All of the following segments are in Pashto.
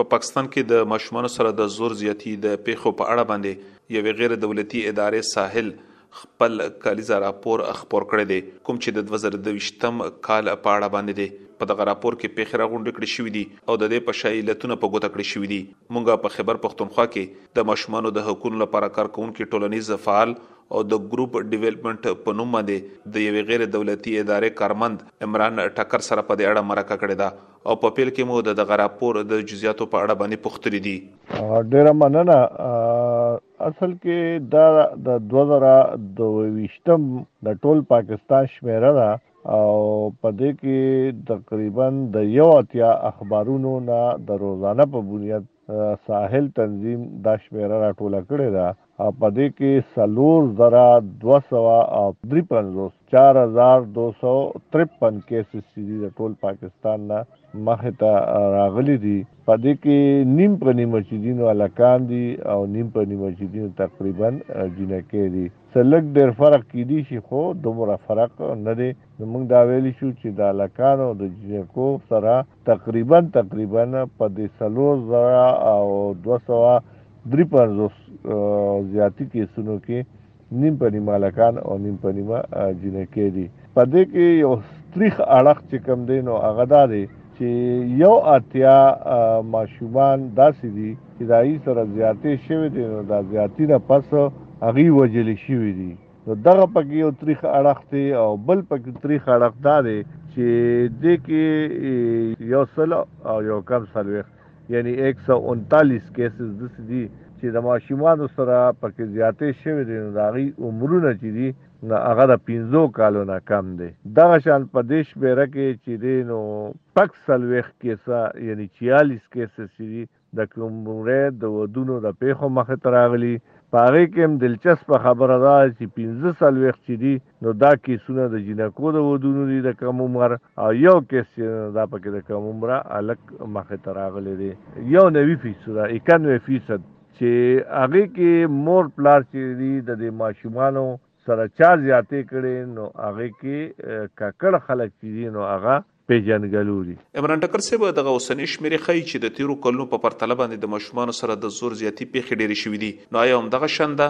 په پاکستان کې د ماشومانو سره د زور زیاتي د پیښو په اړه باندې یوې غیر دولتي ادارې ساحل خپل کالیزه راپور خپور کړی دی کوم چې د دوه زره دوه ویشت کال په اړه باندې دی. په دغه راپور کې پیښې راغونډې کړې شوې دي او د دې په شا علتونه په ګوته کړې شوې دي. مونږ په خېبر پښتونخوا کې د ماشومانو د حقونو لپاره کارکوونکي ټولنیز فعال او د ګروپ ډیویلپمنټ په نوم باندې د یوې غیر دولتي ادارې کارمند عمران ټکر سره په دې اړه مرکه کړې ده. او په پیل کې مو د دغه راپور د جزیاتو په اړه باندې پوښتلي دي. ډېره مننه. اصل کې دا د 2022م د ټول پاکستان شمېره ده او په دې کې تقریبا د یو اتیا اخبارونو نه د روزانه په بنیاد ساحل تنظیم دا شمېره راټوله کړې ده او په دې کې څلور زره دوه سوه او درې پنځوس، چار هزار دو سو ترپن، کېسز چې دي د ټول پاکستان نه مخې ته راغلي دي. په دې کې نیم په نیمه چې دي نو هلکان دي او نیم په نیمه چې دي نو تقریباً جینکۍ دي. څه لږ ډېر فرق کېدی شي خو دومره فرق نه دی. نو موږ دا ویلی شو چې د هلکانو او د جینکو سره تقریبا تقریبا په دې څلور زره او دوه سوه درې پنځوس زیاتي کیسونو کې نیم په نیمه هلکان او نیم په نیمه جینکۍ دي په دې کې یو تریخ اړخ چې کوم دی نو هغه دا دی چې یو اتیا ماشومان داسې دي چې د هغوی سره زیاتې شوې دي نو دا زیاتي نه پس هغوی وژل شوي دي نو دغه پکې یو تریخ اړخ دی او بل پکې تریخ اړخ دا دی چې دې کې یو سل او یو کم سلويخ یعنی 139 کیسز د سدي چې د ماشومانو سره پکې زیاتې شوې دي نو د هغوی عمرونه چې دي نو هغه د پنځو کالو نه کم دی دغه شان په دې شمېره کې چې دی نو شپږ څلوېښت کیسه یعنی چیالیس کیسز چې دي د کونبرې د ودونو د پېښو مخې ته راغلي، په هغې کې هم دلچسپه خبره دا ده چې پنځه څلوېښت چې دي نو دا کېسونه د جینکو د ودونو دي د کم عمر او یو کېس چې دی نو دا پکې د کم عمره هلک مخې ته راغلی دی یو نوي فیصده، اکانوې فیصد، چې هغې کې مور پلار چې دي د دې ماشومانو سره چا زیاتې کړې نو هغې کې ککړ خلک چې دي نو هغه پېژندګلوري. عمران ټکر صیب دغه اوسنې شمېرې ښايي چې د تېرو کلونو په پرتله باندې د ماشومانو سره د زور زیاتي پېښې ډېرې شوي دي نو ایا همدغه شان ده؟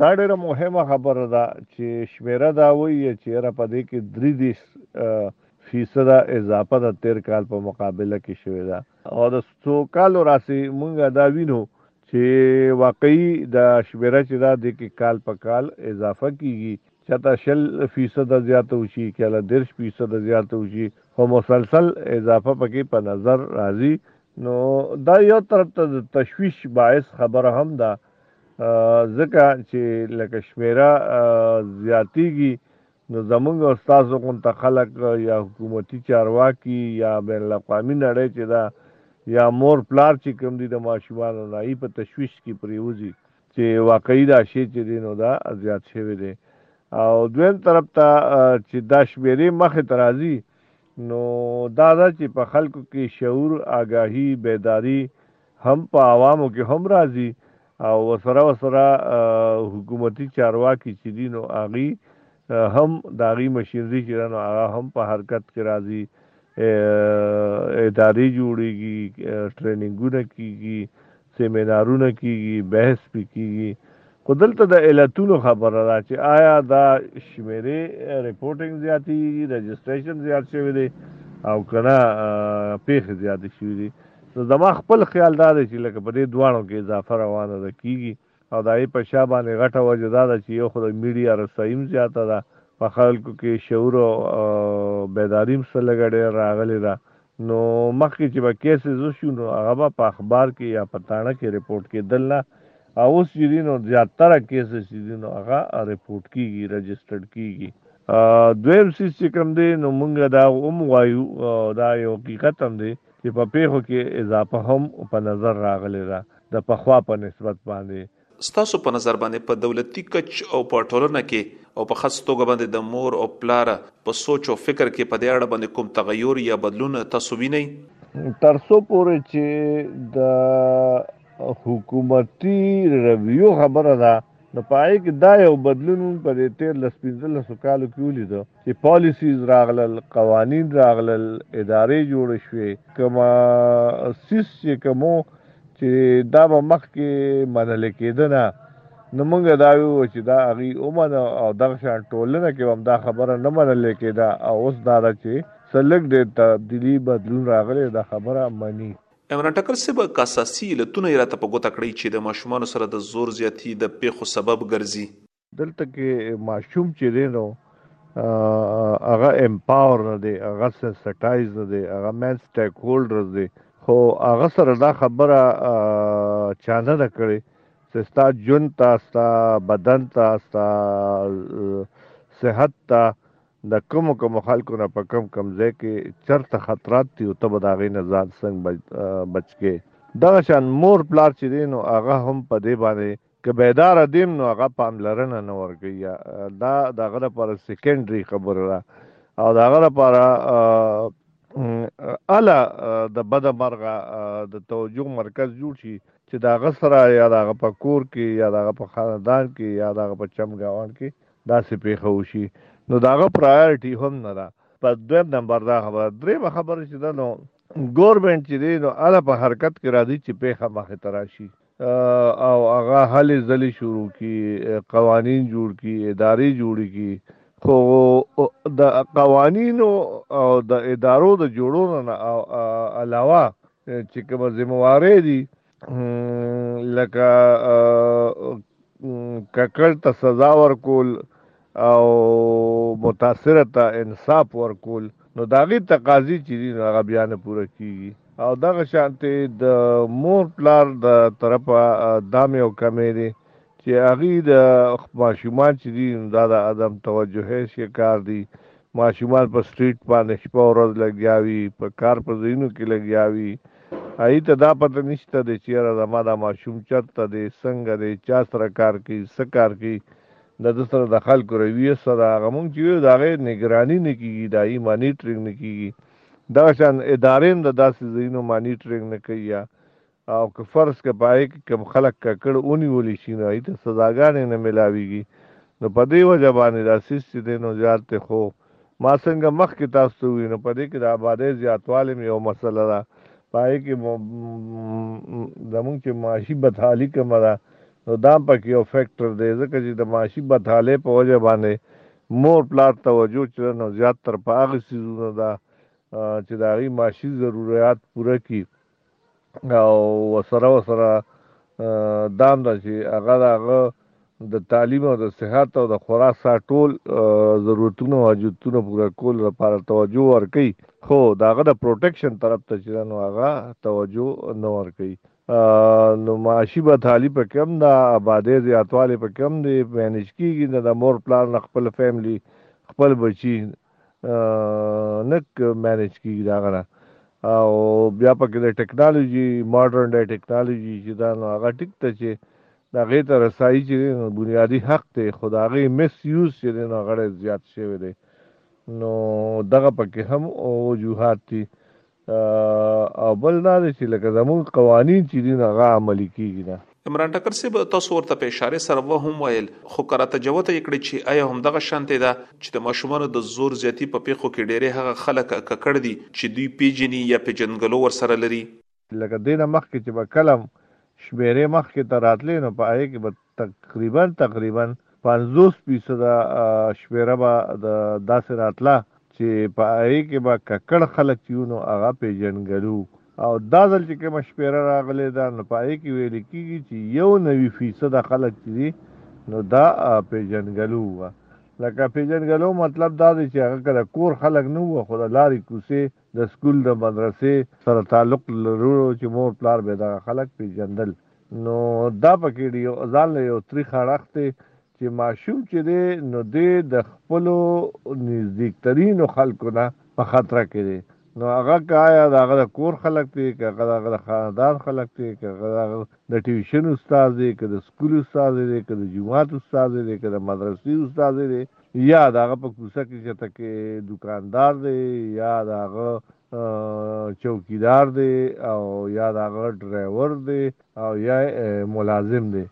دا ډېره مهمه خبره ده چې شمېره دا وایي چې یاره په دې کې دري دېرش فیصده اضافه د تېر کال په مقابله کې شوې ده او د سوکالو راسي مونږ دا وینو چي واقعي دا شمېره چي ده دې کي کال په کال اضافه کيږي چا ته شل فيصده زياته وشي چا له دېرش فيصده زياته وشي خو مسلسل اضافه پکي په نظر راځي نو دا يو طرف ته د تشويش باعث خبره هم ده ځکه چي لکه شمېره زياتيږي نو زموږ او ستاسو غونته خلک یا حکومتي چارواکي یا بین الاقوامي نړۍ چې ده یا مور پلار چې کوم دي د ماشومانو نه یي په تشویش کې پریوځي چې واقعي دا شی چې دی نو دا زیات شوی دی او دویم طرف ته چې دا شمیرې مخې ته راځي نو دا ده چې په خلکو کې شعور، آګاهي، بیداري هم په عوامو کې هم راځي او ورسره ورسره حکومتي چارواکي چې دي نو هغوی هم د هغوی مشینري چې ده نو هغه هم په حرکت کې راځي ادارې جوړېږي ټریننګونه کېږي سیمینارونه کېږي بحث پې کېږي خو دلته د علتونو خبره ده چې آیا دا شمېرې رپورټنګ زیاتېږي، رجسټرېشن زیات شوی دی او که نه پېښې زیاتې شوي دي. نو زما خپل خیال دا دی چې لکه په دې دواړو کې اضافه روانه ده کېږي او د هغې په شا باندې غټه وجه دا ده چې یو خو د میډیا رسایي هم زیاته ده، په خلکو کې شعور او بیداري هم څه لږه ډېره راغلې ده نو مخکې چې به کیسز وشو نو هغه به په اخبار کې یا په تاڼه کې رپورټ کېدل نه او اوس چې دي نو زیاتره کیسز چې دي نو هغه رپورټ کېږي رجسټرډ کېږي. دویم څیز چې کوم دی نو مونږ دا هم وایو او دا یو حقیقت هم دی چې په پېښو کې اضافه هم په نظر راغلې ده د پخوا په نسبت باندې. ستاسو په نظر باندې په دولتي کچ او په ټولنه کې او په خاص توګه باندې د مور او پلار په سوچ او فکر کې په دې اړه باندې کوم تغیر یا بدلون تاسو وینئ؟ ترڅو پورې چې د حکومتي رویو خبره ده نو په هغې کې دا یو بدلون مونږ په دې تېر لس پنځلسو کالو کې ولیده چې پالیسیز راغلل، قوانین راغلل، ادارې جوړې شوې، کوم سیس چې کوم و چې دا به مخکې منل کېده نه، نو موږ دا ویو چې دا هغوی ومنه او دغه شان ټولنه کې به هم دا خبره نه منل کېده او اوس دا ده چې څه لږ ډېر تبدیلي، بدلون راغلی دا خبره مني. عمران ټکر صیب که اساسي علتونه یې راته په ګوته کړئ چې د ماشومانو سره د زور زیاتي د پېښو سبب ګرځي؟ دلته کې ماشوم چې دی نو هغه امپاور نه دی هغه سنسټایز نه دی هغه مین سټیک هولډرز دی خو هغه سره دا خبره چانه نه کړي چې ستا جون ته ستا بدن ته ستا صحت ته د کوم کوم خلکو نه په کم کم ځای کې چرته خطرات دي او ته به د هغې نه ځان څنګه بچ کې دغه شان مور پلار چې دی نو هغه هم په دې باندې که بیداره دی هم نو هغه پاملرنه نه ورکوي دا د هغه لپاره سیکنډري خبره ده او د هغه لپاره اله د بده مرغه د توجه مرکز جوړ شي چې د هغه سره یا د هغه په کور کې یا د هغه په خاندان کې یا د هغه په چم ګاونډ کې داسې پېښه وشي نو د هغه پرایورټي هم نه ده په دویم نمبر دا خبره درېیمه خبره چې ده نو ګورنمنټ چې دی نو هله په حرکت کې راځي چې پېښه مخې ته راشي او هغه هلې ځلې شروع کړي، قوانین جوړ کړي، ادارې جوړې کړي، خو د قوانینو او د ادارو د جوړولو نه علاوه چې کومه ذمه وارۍ دي، لکه ککړ ته سزا ورکول، او متاثره ته انصاف ورکول نو د هغې تقاضې چې دي نو هغه بیا نه پوره کېږي او دغه شانتې د مور پلار د طرفه دا هم یو کمی دی چې هغوی د ماشومان چې دي نو دا د عدم توجهۍ شکار دي ماشومان په سټریټ باندې شپه ورځ لګیا وي په کار په ځایونو کې لګیا وي هغوی ته دا پته نشته دی چې یاره زما دا ماشوم چېرته دی څنګه دی چا سره کار کوي څه کار کوي د ده سره د خلکو رویه څه ده؟ هغه مونږ چې یو د هغې نګراني نه کیږي، دهغی مانیټرینګ نه کیږي، دغه شان ادارې هم د داسې ځایونو مانیټرینګ نه کوي یا او که فرض که په هغې کې کوم خلک ککړ ونیول شي نو هغوی ته سزاګانې نه ملاویږي نو په دې وجه باندې دا سیس چې دی نو زیات دی خو ما څنګه مخکې تاسو ته وویل، نو په دې کې د آبادۍ زیاتوالی هم یوه مسله ده، په هغې کې زموږ چې معاشي بدحالي کومه ده، نو دا هم پکې یو فکټر دی، ځکه چې د معاشي بدحالۍ په وجه باندې مور پلار توجه چې ده، نو زیات تر په هغه څیزونو ده چې د هغوی معاشي ضروریات پوره کړي. او ورسره ورسره دا هم ده چې هغه د هغه د تعلیم او د صحت او د خوراک سره ټول ضرورتونه او حاجتونه پوره کول لپاره توجه ورکوي خو د هغه د پروټیکشن طرف ته چې نو هغه توجه نه ورکوي نو معاشي بدحالي په کم ده آبادې زیاتوالی په کم دی مینج کیږي نه د مور پلار نه خپل فیملی خپل بچي نک مینج کیږي دا غنه او بیا پکې د ټیکنالوژي ماډرن ډې ټیکنالوژي چې دا نو هغه ټیک ته چې دا غې ته رسایي چې بنیادی حق ته خداغي مس یوز چې نو غړې زیات شوی دی نو دغه پکې هم وجوهات دي او بل دا دی چې لکه زموږ قوانین چې دي هغه عملی کیږي نه عمران ټکر صاحب تاسو ورته په اشاره سره و هم ویل خو که راته جوته یې کړئ چې ایا همدغه شانتې ده چې د ماشومانو د زور زیاتي په پېښو کې ډېری هغه خلک ککړ دي چې دوی پېژني یا پېژندګلو ورسره لري؟ لکه دې نه مخکې چې به کله هم شمېرې مخکې ته راتلې نو په هغې کې به تقریبا تقریبا پنځوس فیصده شمېره به د داسې راتله چې په هغې کې به ککړ خلک چې وو نو هغه پېژنګلو او دا ځل چې کومه شمېره راغلې ده نو په هغې کې ویل کېږي چې یو نوي فیصده خلک چې دي نو دا پېژنګلو وه لکه پېژنګلو مطلب دا دی چې هغه که د کور خلک نه وو خو د لارې کوڅې د سکول د مدرسې سره تعلق لرلو چې مور پلار به یې دغه خلک پېژندل نو دا پکې د یو ځان له یو تریخ اړخ دی چې ماشوم چې دی نو دی د خپلو نږدېکترینو خلکو نه په خطره کې دی نو هغه که آیا د هغه د کور خلک دی که هغه د هغه د خاندان خلک دی که هغه د هغه د ټیوشن استاد دی که د سکول استاد دی که د جومات استاد دی که د مدرسې استاد دی يا د هغه په کوڅه کې چې ته کې دوکاندار دی يا د هغه چوکيدار دی او يا د هغه ډرایور دی او يا ملازم دی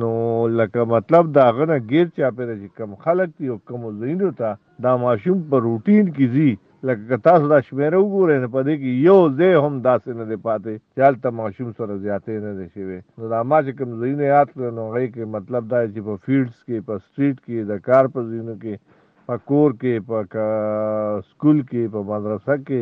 نو لکه مطلب د هغه نه غیر چاپېره چې کوم خلک دي او کومو ځایونو ته دا ماشوم په روټین کې ځي لکه که تاسو دا شمېره وګورئ نو په دې کې یو ځای هم داسې نه دی پاتې چې هلته ماشوم سره زیاتی نه دی شوی. نو دا ما چې کوم ځایونه یاد کړل نو هغې کې مطلب دا دی چې په فیلډز کې، په سټریټ کې، د کار په ځایونو کې، په کور کې، په سکول کې، په مدرسه کې،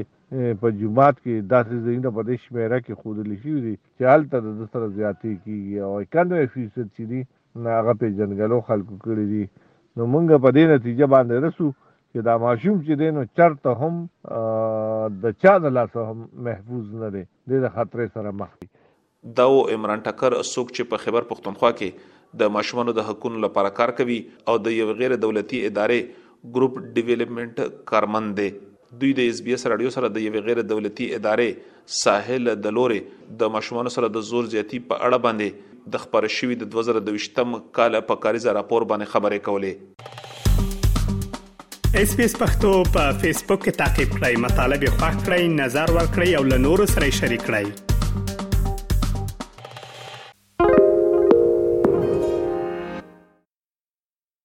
په جومات کې داسې ځایونه په دې شمېره کې ښودل شوي دي چې هلته د ده سره زیاتی کېږي او اکانوي فیصد چې دي نه هغه پېژندګلو خلکو کړي دي، نو مونږ په دې نتیجه باندې رسو چې دا ماشوم چې دی نو چرته هم د چا د لاسه هم محفوظ نه دی، دی د خطرې سره مخ دی. دا و عمران ټکر څوک چې په خېبر پښتونخوا کې د ماشومانو د حقونو لپاره کار کوي او د یوې غېر دولتي ادارې ګروپ ډیویلپمنټ کارمند دی. دوی د ایس بي ایس راډیو سره د یوې غیر دولتي ادارې ساحل د لورې د ماشومانو سره د زور زیاتي په اړه باندې د خپاره شوي د دوه زره دویشتم کال په کاریزه راپور باندې خبرې کولې. ایس بي ایس پښتو په فیسبوک کې تعقیب کړئ، مطلب یې خوښ کړئ، نظر ورکړئ او له نورو سره یې شریک کړئ.